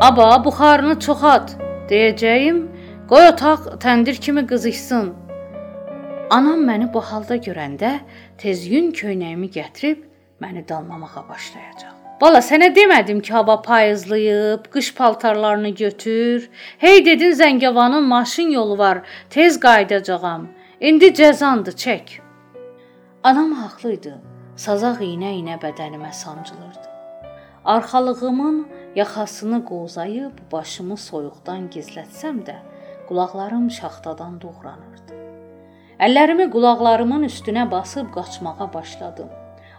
Aba, buxarını çoxalt deyəcəyim. Qoy otaq təndir kimi qızışsın. Anam məni bu halda görəndə tez yün köynəyimi gətirib məni dalmamağa başlayacaq. Bala, sənə demədim ki, hava payızlayıb, qış paltarlarını götür. Hey dedin Zəngəvanın maşın yolu var, tez qayıdacağam. İndi cəzandır, çək. Anam haqlı idi. Sazaq iynə-iynə bədənimə sancılırdı. Arxalığımın yaxasını qozayıb başımı soyuqdan gizlətsəm də, qulaqlarım şaxtadan doğranırdı. Əllərimi qulaqlarımın üstünə basıb qaçmağa başladım.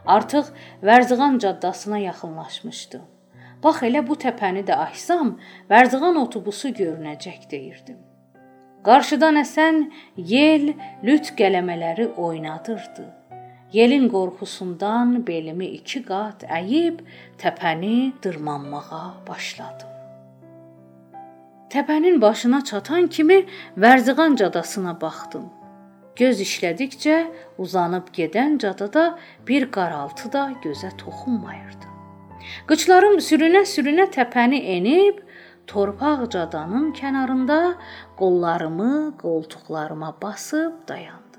Artıq Vərzıqan caddasına yaxınlaşmışdım. Bax elə bu təpəni də aşsam, Vərzıqan otobusu görünəcək deyirdim. Qarşıdan əsən yel lüt qələmələri oynadırdı. Yelin qorxusundan belimi 2 qat əyib təpəni dırmanmağa başladım. Təpənin başına çatan kimi Vərzıqan cadasına baxdım. Göz işlədikcə uzanıb gedən cadada bir qaraltı da gözə toxunmayırdı. Qıçlarım sürünə-sürünə təpəni enib torpaq cadanın kənarında qollarımı qoltuqlarıma basıb dayandım.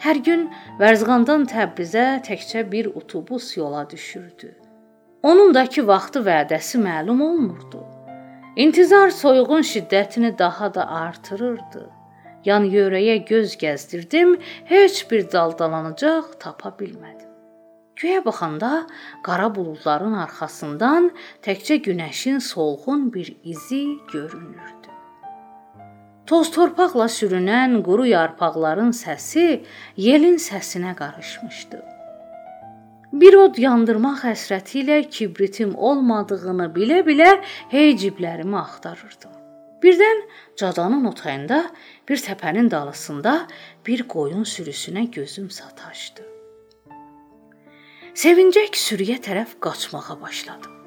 Hər gün Vərzqandan Təbrizə təkcə bir otobus yola düşürdü. Onun da ki vaxtı vədəsi məlum olmurdu. İntizar soyuğun şiddətini daha da artırırdı. Yan yörəyə göz gəzdirdim, heç bir daldalanacaq tapa bilmədim. Göyə baxanda qara buludların arxasından təkcə günəşin solğun bir izi görünürdü. Toz torpaqla sürünən quru yarpaqların səsi yelin səsinə qarışmışdı. Bir od yandırmaq həsrəti ilə kibritim olmadığını bilə-bilə hey ciblərimi axtarırdım. Birdən cadanın otayında bir təpənin dalısında bir qoyun sürüsünə gözüm sataşdı. Sevincək sürüyə tərəf qaçmağa başladım.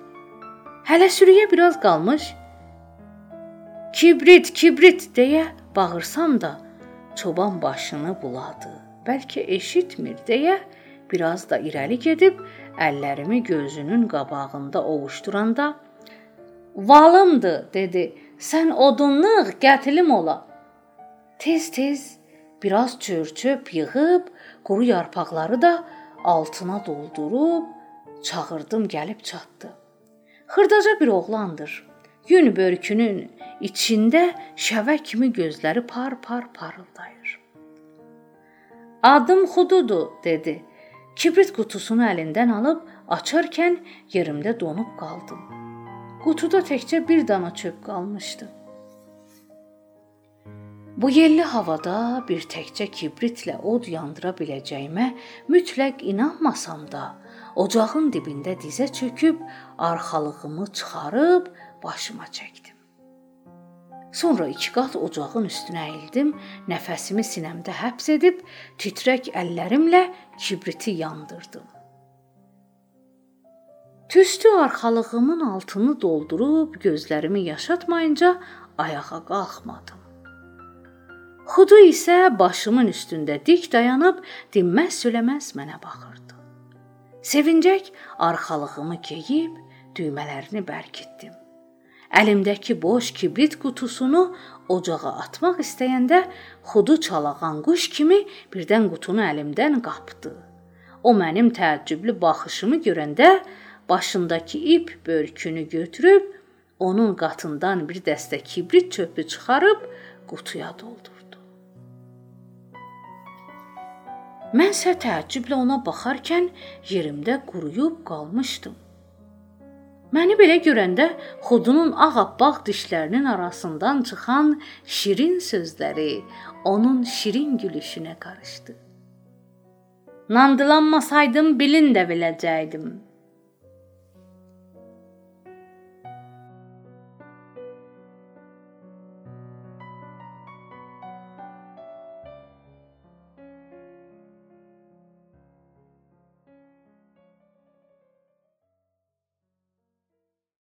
Hələ sürüyə biraz qalmış kibrit, kibrit deyə bağırsam da çoban başını buladı. Bəlkə eşitmir deyə biraz da irəli gedib əllərimi gözünün qabağında ovuşduranda "Valımdı" dedi sən odunluq gətilim ola. Tez-tez biraz çör-çöp yığıb, quru yarpaqları da altına doldurub çağırdım, gəlib çatdı. Xırdaca bir oğlandır. Yün börkünün içində şəvə kimi gözləri par-par parıldayır. Adım Xududur, dedi. Kibrit qutusunu əlindən alıb açarkən yerimdə donub qaldım. Qutuda təkcə bir dana çöp qalmışdı. Bu yelli havada bir təkcə kibritlə od yandıra biləcəyimə mütləq inanmasam da, ocağın dibində dizə çöküb arxalığımı çıxarıb başıma çəkdim. Sonra iki qat ocağın üstünə əyildim, nəfəsimi sinəmdə həbs edib titrək əllərimlə kibriti yandırdım. Tüstü arxalığımın altını doldurub gözlərimi yaşatmayınca ayağa qalxmadım. Xudu isə başımın üstündə dik dayanıb dinməz söyləməz mənə baxırdı. Sevincək arxalığımı geyib düymələrini bərkitdim. Əlimdəki boş kibrit qutusunu ocağa atmaq istəyəndə xudu çalağan quş kimi birdən qutunu əlimdən qapdı. O mənim təəccüblü baxışımı görəndə başındakı ip börkünü götürüb onun qatından bir dəstə kibrit çöpü çıxarıb qutuya doldurdu. Mənsə təəccüblə ona baxarkən yerimdə quruyub qalmışdım. Məni belə görəndə xudunun ağappaq dişlərinin arasından çıxan şirin sözləri onun şirin gülüşünə qarışdı. Nandılanmasaydım bilin də biləcəydim.